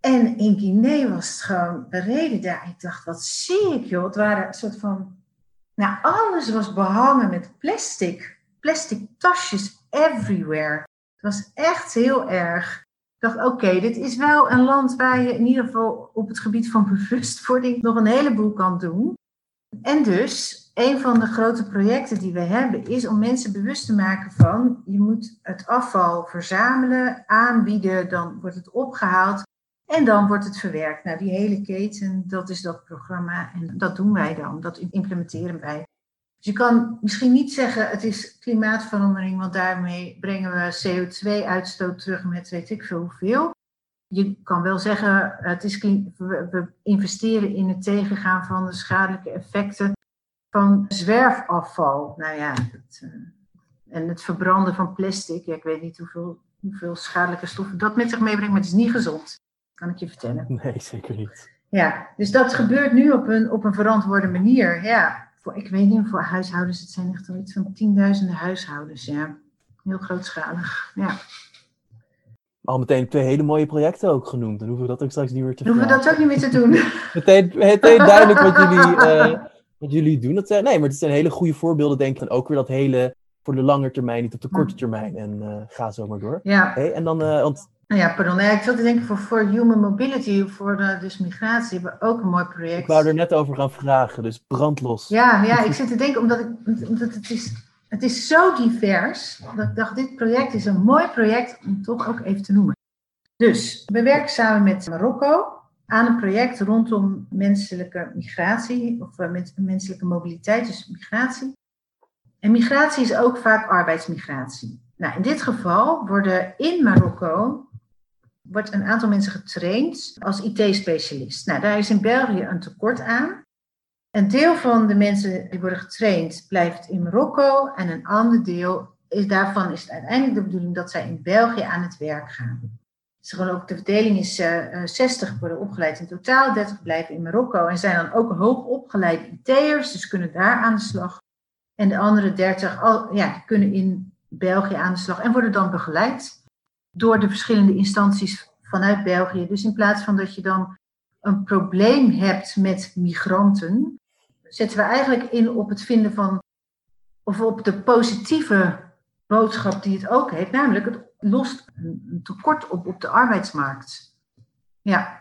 En in Guinea was het gewoon bereden daar. Ik dacht, wat zie ik joh. Het waren een soort van... Nou, alles was behangen met plastic. Plastic tasjes everywhere. Het was echt heel erg. dacht, oké, dit is wel een land waar je in ieder geval op het gebied van bewustwording nog een heleboel kan doen. En dus, een van de grote projecten die we hebben, is om mensen bewust te maken van, je moet het afval verzamelen, aanbieden, dan wordt het opgehaald en dan wordt het verwerkt. Nou, die hele keten, dat is dat programma en dat doen wij dan, dat implementeren wij. Dus je kan misschien niet zeggen het is klimaatverandering, want daarmee brengen we CO2-uitstoot terug met weet ik veel hoeveel. Je kan wel zeggen, het is, we investeren in het tegengaan van de schadelijke effecten van zwerfafval. Nou ja, het, uh, en het verbranden van plastic. Ja, ik weet niet hoeveel, hoeveel schadelijke stoffen dat met zich meebrengt, maar het is niet gezond. Kan ik je vertellen. Nee, zeker niet. Ja, dus dat gebeurt nu op een, op een verantwoorde manier. Ja, voor, ik weet niet, voor huishoudens, het zijn echt al iets van tienduizenden huishoudens. Ja, heel grootschalig. Ja. Al meteen twee hele mooie projecten ook genoemd. Dan hoeven we dat ook straks niet meer te doen. Hoeven we dat ook niet meer te doen. meteen, meteen duidelijk wat jullie, uh, wat jullie doen. Dat nee, maar het zijn hele goede voorbeelden, denk ik. En ook weer dat hele voor de lange termijn, niet op de korte termijn. En uh, ga zo maar door. Ja. En dan, uh, want nou ja, pardon. ik zat te denken voor, voor human mobility, voor de, dus migratie, hebben we ook een mooi project. Ik wou er net over gaan vragen, dus brandlos. Ja, ja ik zit te denken, omdat, ik, omdat het, is, het is zo divers, dat ik dacht, dit project is een mooi project om toch ook even te noemen. Dus, we werken samen met Marokko aan een project rondom menselijke migratie, of uh, menselijke mobiliteit, dus migratie. En migratie is ook vaak arbeidsmigratie. Nou, in dit geval worden in Marokko wordt een aantal mensen getraind als IT-specialist. Nou, daar is in België een tekort aan. Een deel van de mensen die worden getraind blijft in Marokko en een ander deel is, daarvan is uiteindelijk de bedoeling dat zij in België aan het werk gaan. Dus ook de verdeling is uh, 60 worden opgeleid in totaal, 30 blijven in Marokko en zijn dan ook hoog opgeleide IT'ers, dus kunnen daar aan de slag. En de andere 30 al, ja, kunnen in België aan de slag en worden dan begeleid door de verschillende instanties vanuit België. Dus in plaats van dat je dan een probleem hebt met migranten, zetten we eigenlijk in op het vinden van, of op de positieve boodschap die het ook heeft, namelijk het lost een tekort op op de arbeidsmarkt. Ja,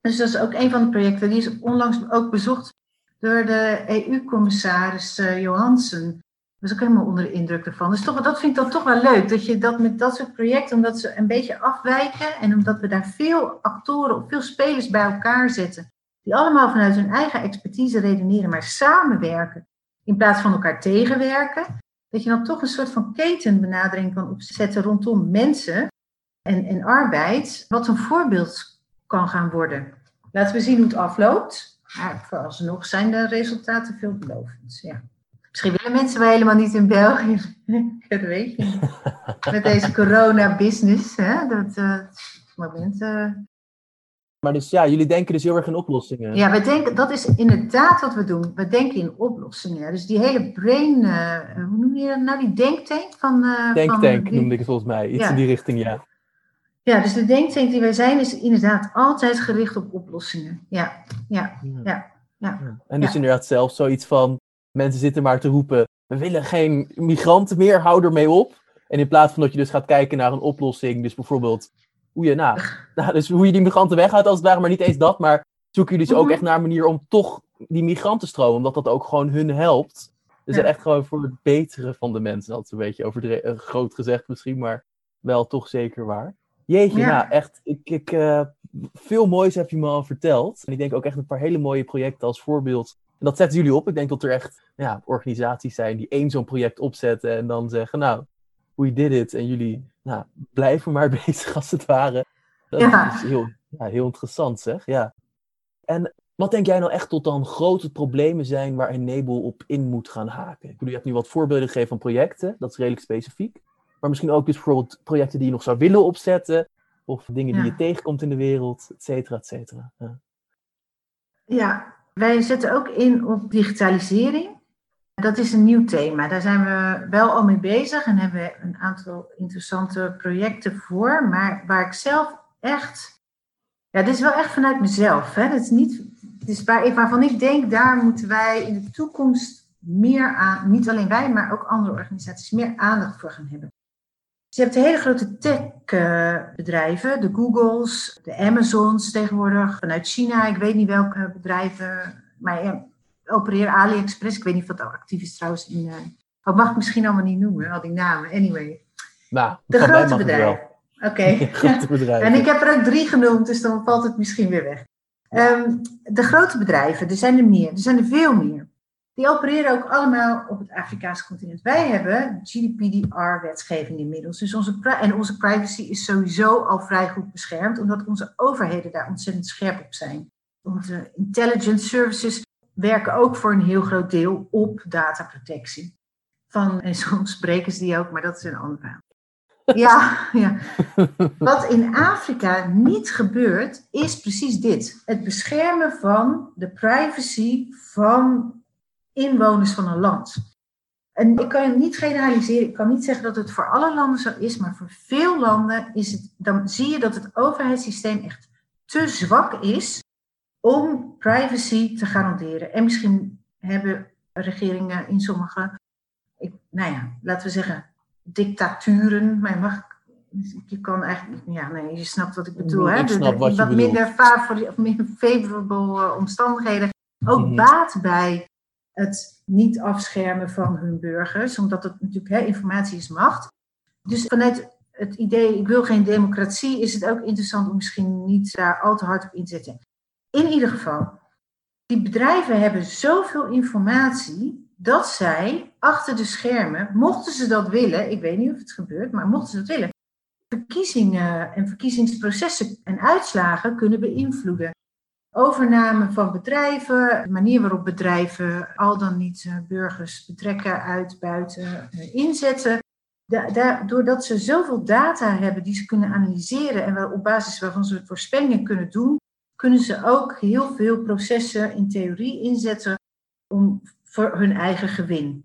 dus dat is ook een van de projecten. Die is onlangs ook bezocht door de EU-commissaris uh, Johansen was ook helemaal onder de indruk ervan. Dus toch, dat vind ik dan toch wel leuk. Dat je dat met dat soort projecten, omdat ze een beetje afwijken en omdat we daar veel actoren of veel spelers bij elkaar zetten, die allemaal vanuit hun eigen expertise redeneren, maar samenwerken in plaats van elkaar tegenwerken, dat je dan toch een soort van ketenbenadering kan opzetten rondom mensen en, en arbeid, wat een voorbeeld kan gaan worden. Laten we zien hoe het afloopt. Maar vooralsnog zijn de resultaten veelbelovend. Ja. Misschien willen mensen wel helemaal niet in België. dat weet je. Met deze corona-business. Hè? Dat, uh, moment. Uh... Maar dus ja, jullie denken dus heel erg in oplossingen. Ja, we denken, dat is inderdaad wat we doen. We denken in oplossingen. Dus die hele brain, uh, hoe noem je dat nou? Die denktank van... Uh, denktank van, noemde ik het volgens mij. Iets in die richting, ja. Ja, dus de denktank die wij zijn is inderdaad altijd gericht op oplossingen. Ja, ja, ja. ja, ja. En dus inderdaad zelf zoiets van Mensen zitten maar te roepen, we willen geen migranten meer, hou ermee op. En in plaats van dat je dus gaat kijken naar een oplossing, dus bijvoorbeeld hoe je, nou, nou dus hoe je die migranten weghoudt als het ware, maar niet eens dat, maar zoeken jullie dus ook mhm. echt naar een manier om toch die migrantenstroom, omdat dat ook gewoon hun helpt. Dus echt gewoon voor het beteren van de mensen, dat is een beetje over uh, groot gezegd misschien, maar wel toch zeker waar. Jeetje, ja. nou echt, ik, ik, uh, veel moois heb je me al verteld. En ik denk ook echt een paar hele mooie projecten als voorbeeld en dat zetten jullie op. Ik denk dat er echt ja, organisaties zijn die één zo'n project opzetten en dan zeggen, nou, we did it. En jullie nou, blijven maar bezig als het ware. Dat ja. is heel, ja, heel interessant zeg, ja. En wat denk jij nou echt tot dan grote problemen zijn waar Enable op in moet gaan haken? Ik bedoel, je hebt nu wat voorbeelden gegeven van projecten, dat is redelijk specifiek. Maar misschien ook dus bijvoorbeeld projecten die je nog zou willen opzetten. Of dingen die je tegenkomt in de wereld, et cetera, et cetera. Ja. ja, wij zetten ook in op digitalisering. Dat is een nieuw thema. Daar zijn we wel al mee bezig en hebben we een aantal interessante projecten voor. Maar waar ik zelf echt. Ja, dit is wel echt vanuit mezelf. Hè? Dat is niet. Is waar, waarvan ik denk, daar moeten wij in de toekomst meer aan, niet alleen wij, maar ook andere organisaties, meer aandacht voor gaan hebben. Dus je hebt de hele grote tech-bedrijven, de Googles, de Amazons tegenwoordig, vanuit China. Ik weet niet welke bedrijven, maar ja, opereren AliExpress. Ik weet niet of dat actief is trouwens in... Uh, oh, mag ik misschien allemaal niet noemen, al die namen. Anyway. Nou, de grote bedrijven. Oké. en ik heb er ook drie genoemd, dus dan valt het misschien weer weg. Ehm, de grote bedrijven, er zijn er meer, er zijn er veel meer. Die opereren ook allemaal op het Afrikaanse continent. Wij hebben GDPR-wetgeving inmiddels. Dus onze, en onze privacy is sowieso al vrij goed beschermd, omdat onze overheden daar ontzettend scherp op zijn. Onze intelligence services werken ook voor een heel groot deel op dataprotectie. Van, en soms spreken ze die ook, maar dat is een ander verhaal. Ja, ja. Wat in Afrika niet gebeurt, is precies dit: het beschermen van de privacy van inwoners van een land. En ik kan het niet generaliseren, ik kan niet zeggen dat het voor alle landen zo is, maar voor veel landen is het, dan zie je dat het overheidssysteem echt te zwak is om privacy te garanderen. En misschien hebben regeringen in sommige, ik, nou ja, laten we zeggen, dictaturen, maar je mag je kan eigenlijk, ja, nee, je snapt wat ik bedoel. Ik hè? snap wat, wat minder favorable uh, omstandigheden. Ook mm baat bij het niet afschermen van hun burgers, omdat het natuurlijk, hè, informatie is macht. Dus vanuit het idee, ik wil geen democratie, is het ook interessant om misschien niet daar al te hard op in te zetten. In ieder geval, die bedrijven hebben zoveel informatie dat zij achter de schermen, mochten ze dat willen, ik weet niet of het gebeurt, maar mochten ze dat willen, verkiezingen en verkiezingsprocessen en uitslagen kunnen beïnvloeden. Overname van bedrijven, de manier waarop bedrijven al dan niet eh, burgers betrekken, uitbuiten, eh, inzetten. doordat ze zoveel data hebben die ze kunnen analyseren en op basis waarvan ze voorspellingen kunnen doen, kunnen ze ook heel veel processen in theorie inzetten om, voor hun eigen gewin.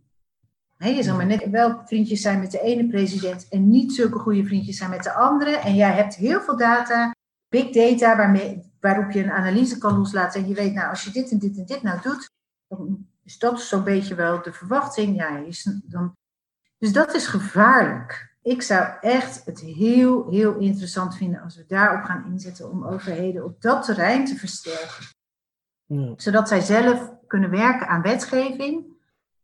je zal maar net wel vriendjes zijn met de ene president en niet zulke goede vriendjes zijn met de andere. En jij hebt heel veel data, big data, waarmee, waarop je een analyse kan loslaten. En je weet, nou, als je dit en dit en dit nou doet, dan is dat zo'n beetje wel de verwachting. Ja, dan, dus dat is gevaarlijk. Ik zou echt het heel, heel interessant vinden als we daarop gaan inzetten om overheden op dat terrein te versterken. Ja. Zodat zij zelf kunnen werken aan wetgeving,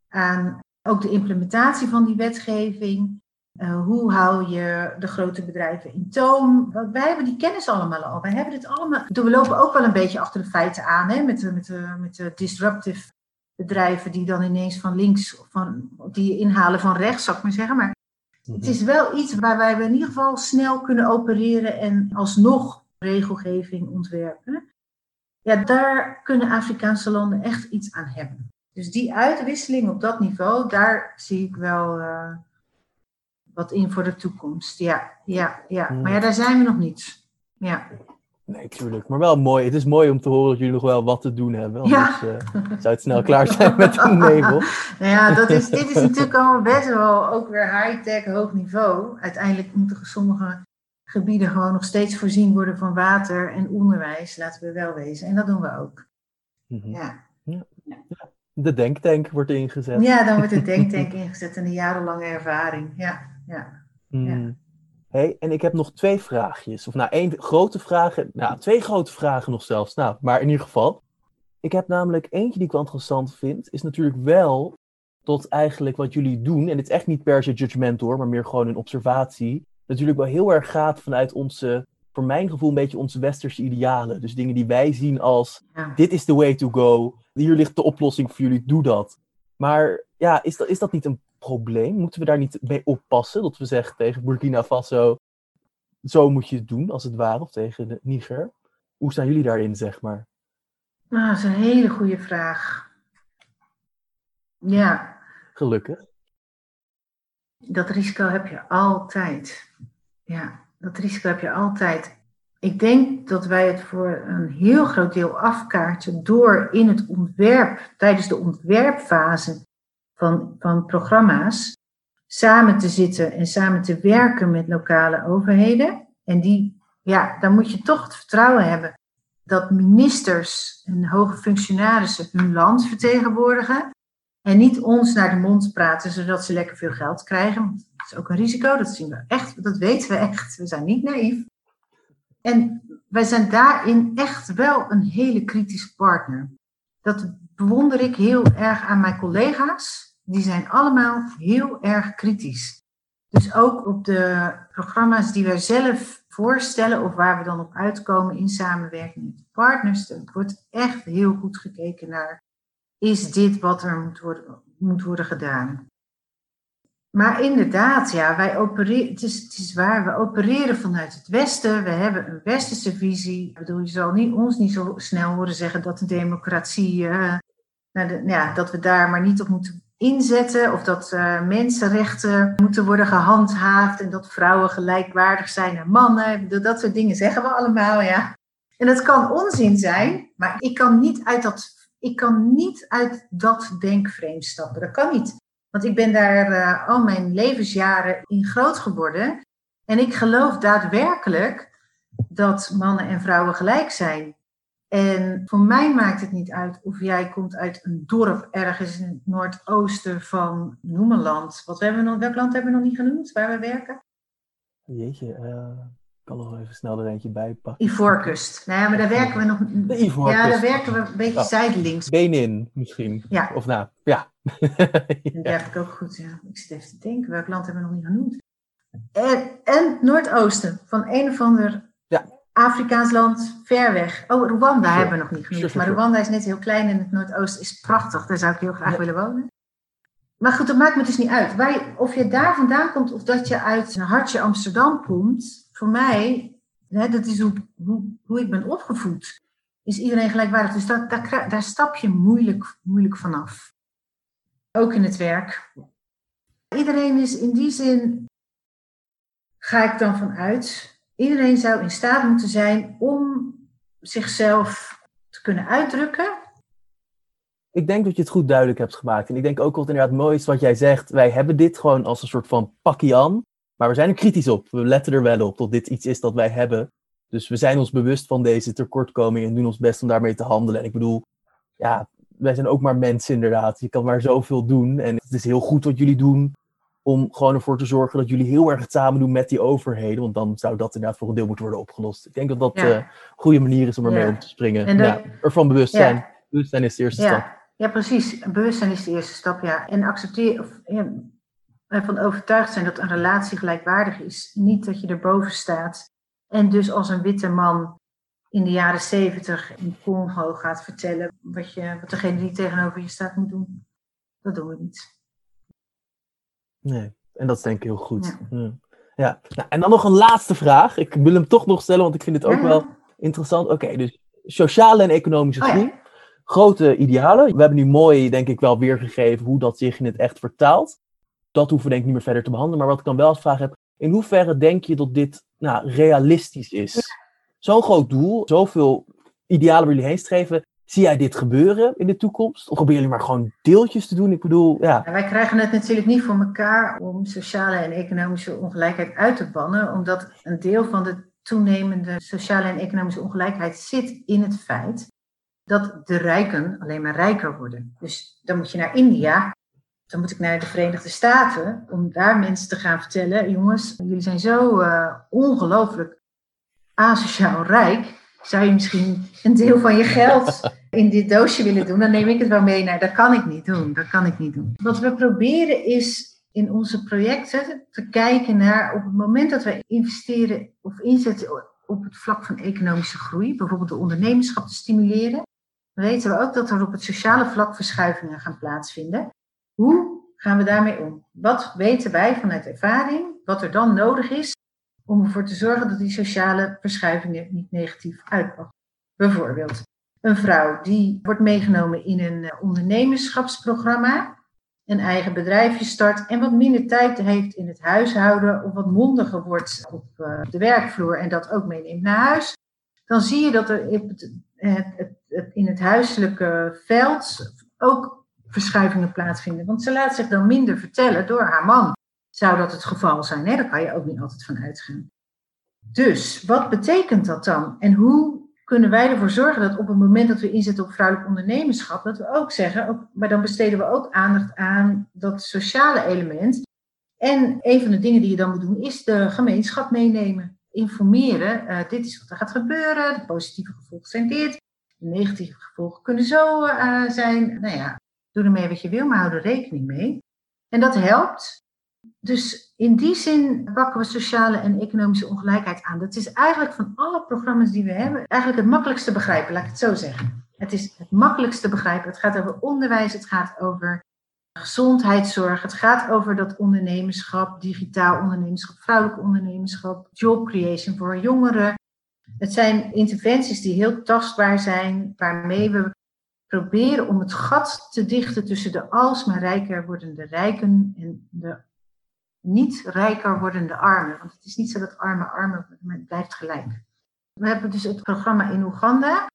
aan ook de implementatie van die wetgeving. Uh, hoe hou je de grote bedrijven in toom? Want wij hebben die kennis allemaal al. Wij hebben dit allemaal. We lopen ook wel een beetje achter de feiten aan, hè? Met, de, met, de, met de disruptive bedrijven die dan ineens van links, van, die inhalen van rechts, zou ik maar zeggen. Maar het is wel iets waar wij in ieder geval snel kunnen opereren en alsnog regelgeving ontwerpen. Ja, daar kunnen Afrikaanse landen echt iets aan hebben. Dus die uitwisseling op dat niveau, daar zie ik wel uh, wat in voor de toekomst. Ja, ja, ja. Maar ja, daar zijn we nog niet. Ja. Nee, tuurlijk. Maar wel mooi. Het is mooi om te horen dat jullie nog wel wat te doen hebben. Anders ja. uh, zou het snel klaar zijn met de nevel. nou ja, dat is, dit is natuurlijk allemaal best wel ook weer high-tech, hoog niveau. Uiteindelijk moeten sommige gebieden gewoon nog steeds voorzien worden van water en onderwijs. Laten we wel wezen. En dat doen we ook. Mm -hmm. ja. ja. De denktank wordt ingezet. Ja, dan wordt de denktank ingezet en de jarenlange ervaring. Ja, ja. Mm. Hey, en ik heb nog twee vraagjes. Of nou, één grote vraag. Nou, twee grote vragen nog zelfs. Nou, maar in ieder geval. Ik heb namelijk eentje die ik wel interessant vind. Is natuurlijk wel tot eigenlijk wat jullie doen. En het is echt niet per se judgment hoor, maar meer gewoon een observatie. Natuurlijk wel heel erg gaat vanuit onze, voor mijn gevoel, een beetje onze westerse idealen. Dus dingen die wij zien als: dit is the way to go. Hier ligt de oplossing voor jullie, doe dat. Maar ja, is dat, is dat niet een probleem? Moeten we daar niet mee oppassen? Dat we zeggen tegen Burkina Faso, zo moet je het doen, als het ware, of tegen Niger. Hoe staan jullie daarin, zeg maar? Nou, dat is een hele goede vraag. Ja. Gelukkig. Dat risico heb je altijd. Ja, dat risico heb je altijd. Ik denk dat wij het voor een heel groot deel afkaarten door in het ontwerp, tijdens de ontwerpfase, van, van programma's samen te zitten en samen te werken met lokale overheden. En die, ja, dan moet je toch het vertrouwen hebben dat ministers en hoge functionarissen hun land vertegenwoordigen. En niet ons naar de mond praten zodat ze lekker veel geld krijgen. Want is ook een risico, dat zien we echt, dat weten we echt. We zijn niet naïef. En wij zijn daarin echt wel een hele kritische partner. Dat bewonder ik heel erg aan mijn collega's. Die zijn allemaal heel erg kritisch. Dus ook op de programma's die wij zelf voorstellen of waar we dan op uitkomen in samenwerking met partners, er wordt echt heel goed gekeken naar, is dit wat er moet worden, moet worden gedaan? Maar inderdaad, ja, wij opereren, het is, waar, we opereren vanuit het Westen. We hebben een Westerse visie. Ik bedoel, je zal niet, ons niet zo snel horen zeggen dat de democratie, uh, ja, dat we daar maar niet op moeten inzetten. Of dat uh, mensenrechten moeten worden gehandhaafd en dat vrouwen gelijkwaardig zijn aan mannen. Dat soort dingen zeggen we allemaal, ja. En dat kan onzin zijn, maar ik kan niet uit dat, ik kan niet uit dat denkframe stappen. Dat kan niet. Want ik ben daar uh, al mijn levensjaren in groot geworden. En ik geloof daadwerkelijk dat mannen en vrouwen gelijk zijn. En voor mij maakt het niet uit of jij komt uit een dorp ergens in het noordoosten van noem een land. Wat hebben we nog, welk land hebben we nog niet genoemd waar we werken? Jeetje, uh, ik kan nog even snel er eentje bij pakken. Ivoorkust. Nou ja, maar daar werken we nog. De Ivoorkust. Ja, daar werken we een beetje oh. zijdelings. Benin misschien. Ja. Of nou, ja. Dat werk ik ook goed. Ja. Ik zit even te denken, welk land hebben we nog niet genoemd? En, en Noordoosten, van een of ander ja. Afrikaans land, ver weg. Oh, Rwanda sure. hebben we nog niet genoemd. Sure, sure, maar Rwanda is net heel klein en het Noordoosten is prachtig. Daar zou ik heel graag ja. willen wonen. Maar goed, dat maakt me dus niet uit. Of je daar vandaan komt of dat je uit een hartje Amsterdam komt. Voor mij, hè, dat is hoe, hoe, hoe ik ben opgevoed. Is iedereen gelijkwaardig. Dus dat, daar, daar stap je moeilijk, moeilijk vanaf. Ook in het werk. Iedereen is in die zin, ga ik dan vanuit, iedereen zou in staat moeten zijn om zichzelf te kunnen uitdrukken. Ik denk dat je het goed duidelijk hebt gemaakt. En ik denk ook wat inderdaad mooi is wat jij zegt. Wij hebben dit gewoon als een soort van pakje aan. Maar we zijn er kritisch op. We letten er wel op dat dit iets is dat wij hebben. Dus we zijn ons bewust van deze tekortkoming en doen ons best om daarmee te handelen. En ik bedoel, ja, wij zijn ook maar mensen inderdaad. Je kan maar zoveel doen. En het is heel goed wat jullie doen om gewoon ervoor te zorgen dat jullie heel erg het samen doen met die overheden. Want dan zou dat inderdaad voor een deel moeten worden opgelost. Ik denk dat dat ja. een goede manier is om ermee ja. om te springen. En dat, ja, ervan bewust zijn. Bewustzijn is de eerste stap. Ja, precies. Bewustzijn is de eerste stap, ja. En accepteer, of ervan overtuigd zijn dat een relatie gelijkwaardig is. Niet dat je erboven staat. En dus als een witte man in de jaren zeventig in Congo gaat vertellen wat, je, wat degene die tegenover je staat moet doen. Dat doen we niet. Nee, en dat is denk ik heel goed. Ja. ja. Nou, en dan nog een laatste vraag. Ik wil hem toch nog stellen, want ik vind het ook wel interessant. Oké, dus sociale en economische groei. Oh, ja. Grote idealen. We hebben nu mooi, denk ik, wel weergegeven hoe dat zich in het echt vertaalt. Dat hoeven we denk ik niet meer verder te behandelen. Maar wat ik dan wel als vraag heb, in hoeverre denk je dat dit nou, realistisch is? Zo'n groot doel, zoveel idealen waar jullie heen streven. Zie jij dit gebeuren in de toekomst? Of proberen jullie maar gewoon deeltjes te doen? Ik bedoel, ja. ja. Wij krijgen het natuurlijk niet voor elkaar om sociale en economische ongelijkheid uit te bannen, omdat een deel van de toenemende sociale en economische ongelijkheid zit in het feit dat de rijken alleen maar rijker worden. Dus dan moet je naar India, dan moet ik naar de Verenigde Staten, om daar mensen te gaan vertellen: jongens, jullie zijn zo uh, ongelooflijk asociaal rijk. Zou je misschien een deel van je geld in dit doosje willen doen? Dan neem ik het wel mee naar. Dat kan ik niet doen. Dat kan ik niet doen. Wat we proberen is in onze projecten te kijken naar op het moment dat we investeren of inzetten op het vlak van economische groei, bijvoorbeeld de ondernemerschap te stimuleren, weten we ook dat er op het sociale vlak verschuivingen gaan plaatsvinden. Hoe gaan we daarmee om? Wat weten wij vanuit ervaring, wat er dan nodig is om ervoor te zorgen dat die sociale verschuivingen niet negatief uitpakken? Bijvoorbeeld, een vrouw die wordt meegenomen in een eh, ondernemerschapsprogramma, een eigen bedrijfje start en wat minder tijd heeft in het huishouden of wat mondiger wordt op eh, de werkvloer en dat ook meeneemt naar huis, dan zie je dat er in het huiselijke veld ook verschuivingen plaatsvinden. Want ze laat zich dan minder vertellen door haar man. Zou dat het geval zijn? Hè? Daar kan je ook niet altijd van uitgaan. Dus wat betekent dat dan? En hoe kunnen wij ervoor zorgen dat op het moment dat we inzetten op vrouwelijk ondernemerschap, dat we ook zeggen, ook, maar dan besteden we ook aandacht aan dat sociale element. En een van de dingen die je dan moet doen is de gemeenschap meenemen. Informeren, uh, dit is wat er gaat gebeuren, de positieve gevolgen zijn dit, de negatieve gevolgen kunnen zo uh, zijn. Nou ja, doe ermee wat je wil, maar hou er rekening mee. En dat helpt. Dus in die zin pakken we sociale en economische ongelijkheid aan. Dat is eigenlijk van alle programma's die we hebben, eigenlijk het makkelijkste begrijpen, laat ik het zo zeggen. Het is het makkelijkste begrijpen. Het gaat over onderwijs, het gaat over gezondheidszorg, het gaat over dat ondernemerschap, digitaal ondernemerschap, vrouwelijk ondernemerschap, job creation voor jongeren. Het zijn interventies die heel tastbaar zijn, waarmee we proberen om het gat te dichten tussen de alsmaar rijker wordende rijken en de niet rijker wordende armen. Want het is niet zo dat armen armen blijft gelijk. We hebben dus het programma in Oeganda,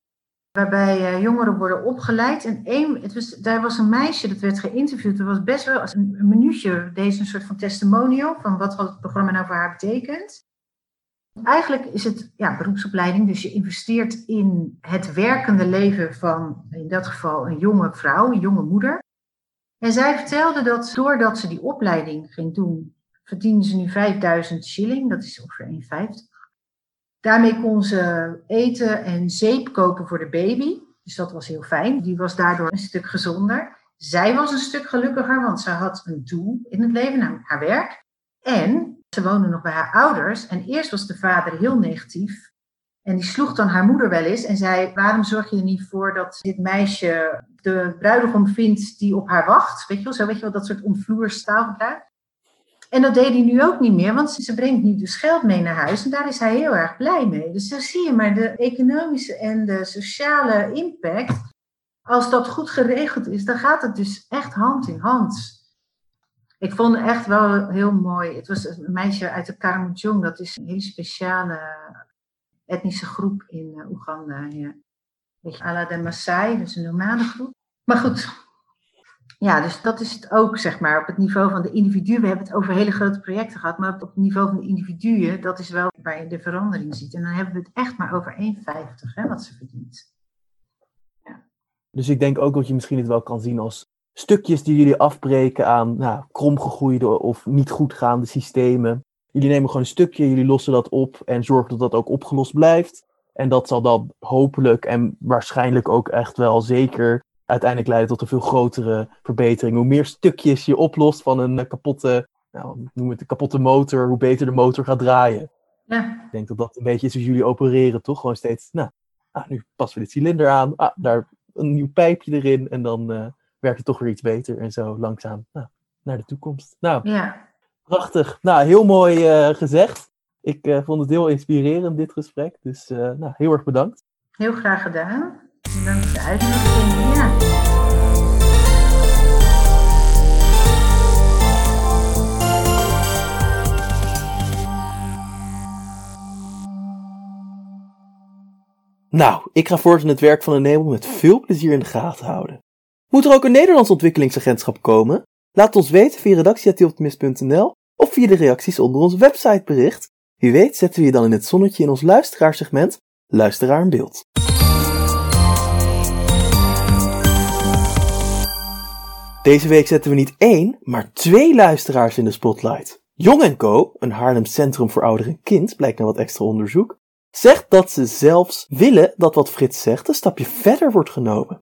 waarbij uh, jongeren worden opgeleid. En één, het was, daar was een meisje dat werd geïnterviewd. Dat was best wel als een, een minuutje, deze een soort van testimonial van wat het programma nou voor haar betekent. Eigenlijk is het ja, beroepsopleiding, dus je investeert in het werkende leven van in dat geval een jonge vrouw, een jonge moeder. En zij vertelde dat doordat ze die opleiding ging doen, verdienen ze nu 5000 shilling, dat is ongeveer 1,50. Daarmee kon ze eten en zeep kopen voor de baby. Dus dat was heel fijn. Die was daardoor een stuk gezonder. Zij was een stuk gelukkiger, want ze had een doel in het leven, namelijk haar werk. En ze woonde nog bij haar ouders. En eerst was de vader heel negatief. En die sloeg dan haar moeder wel eens en zei: Waarom zorg je er niet voor dat dit meisje de bruidegom vindt die op haar wacht? Weet je wel, zo weet je wel, dat soort omvloers taalgebruik. En dat deed hij nu ook niet meer, want ze brengt nu dus geld mee naar huis en daar is hij heel erg blij mee. Dus zo zie je maar de economische en de sociale impact. Als dat goed geregeld is, dan gaat het dus echt hand in hand. Ik vond het echt wel heel mooi. Het was een meisje uit de Karamojong, dat is een hele speciale etnische groep in uh, Oeganda. Ja. Beetje à la de Maasai, dus een normale groep. Maar goed, ja, dus dat is het ook, zeg maar, op het niveau van de individuen. We hebben het over hele grote projecten gehad, maar op het niveau van de individuen, dat is wel waar je de verandering ziet. En dan hebben we het echt maar over 1,50 hè, wat ze verdient. Ja. Dus ik denk ook dat je misschien het wel kan zien als stukjes die jullie afbreken aan nou, kromgegroeide of niet goed gaande systemen. Jullie nemen gewoon een stukje, jullie lossen dat op en zorgen dat dat ook opgelost blijft. En dat zal dan hopelijk en waarschijnlijk ook echt wel zeker uiteindelijk leiden tot een veel grotere verbetering. Hoe meer stukjes je oplost van een eh, kapotte, nou, noem het een kapotte motor, hoe beter de motor gaat draaien. Ja. Ik denk dat dat een beetje is hoe jullie opereren, toch? Gewoon steeds, nou, ah, nu passen we dit cilinder aan, ah, daar een nieuw pijpje erin en dan uh, werkt het toch weer iets beter en zo langzaam nou, naar de toekomst. Nou, ja. prachtig. Nou, heel mooi uh, gezegd. Ik uh, vond het heel inspirerend, dit gesprek. Dus nou, heel erg bedankt. Heel graag gedaan. Dank de uitnodiging. Nou, ik ga voortaan het werk van de Nebel met veel plezier in de gaten houden. Moet er ook een Nederlands ontwikkelingsagentschap komen? Laat ons weten via redactie.optimist.nl of via de reacties onder ons websitebericht. Wie weet zetten we je dan in het zonnetje in ons luisteraarsegment Luisteraar in beeld. Deze week zetten we niet één, maar twee luisteraars in de spotlight. Jong Co, een Haarlem Centrum voor Ouder en Kind, blijkt naar wat extra onderzoek, zegt dat ze zelfs willen dat wat Frits zegt een stapje verder wordt genomen.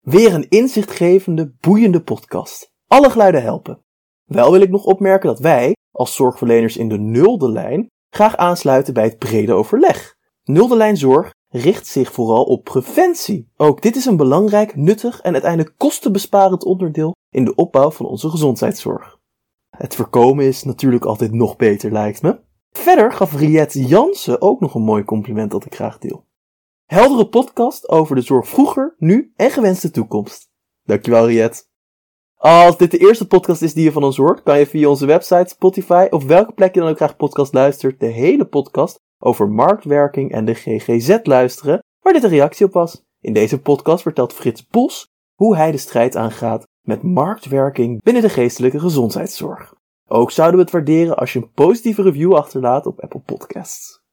Weer een inzichtgevende, boeiende podcast. Alle geluiden helpen. Wel wil ik nog opmerken dat wij, als zorgverleners in de nulde lijn, graag aansluiten bij het brede overleg. Nulde lijn zorg richt zich vooral op preventie. Ook dit is een belangrijk, nuttig en uiteindelijk kostenbesparend onderdeel in de opbouw van onze gezondheidszorg. Het voorkomen is natuurlijk altijd nog beter, lijkt me. Verder gaf Riet Jansen ook nog een mooi compliment dat ik graag deel. Heldere podcast over de zorg vroeger, nu en gewenste toekomst. Dankjewel, Riet. Als dit de eerste podcast is die je van ons hoort, kan je via onze website, Spotify of welke plek je dan ook graag podcast luistert, de hele podcast over marktwerking en de GGZ luisteren, waar dit een reactie op was. In deze podcast vertelt Frits Bos hoe hij de strijd aangaat met marktwerking binnen de geestelijke gezondheidszorg. Ook zouden we het waarderen als je een positieve review achterlaat op Apple Podcasts.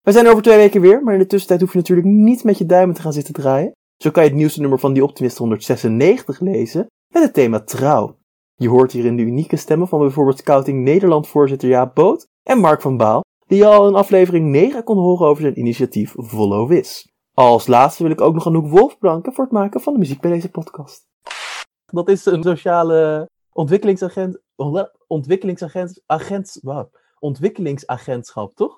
We zijn over twee weken weer, maar in de tussentijd hoef je natuurlijk niet met je duimen te gaan zitten draaien. Zo kan je het nieuwste nummer van Die Optimist 196 lezen met het thema trouw. Je hoort hierin de unieke stemmen van bijvoorbeeld Scouting Nederland-voorzitter Jaap Boot en Mark van Baal, die je al in aflevering 9 kon horen over zijn initiatief Follow Wis. Als laatste wil ik ook nog Anouk Wolf bedanken voor het maken van de muziek bij deze podcast. Dat is een sociale ontwikkelingsagent, ontwikkelingsagent, agent, wow, ontwikkelingsagentschap, toch?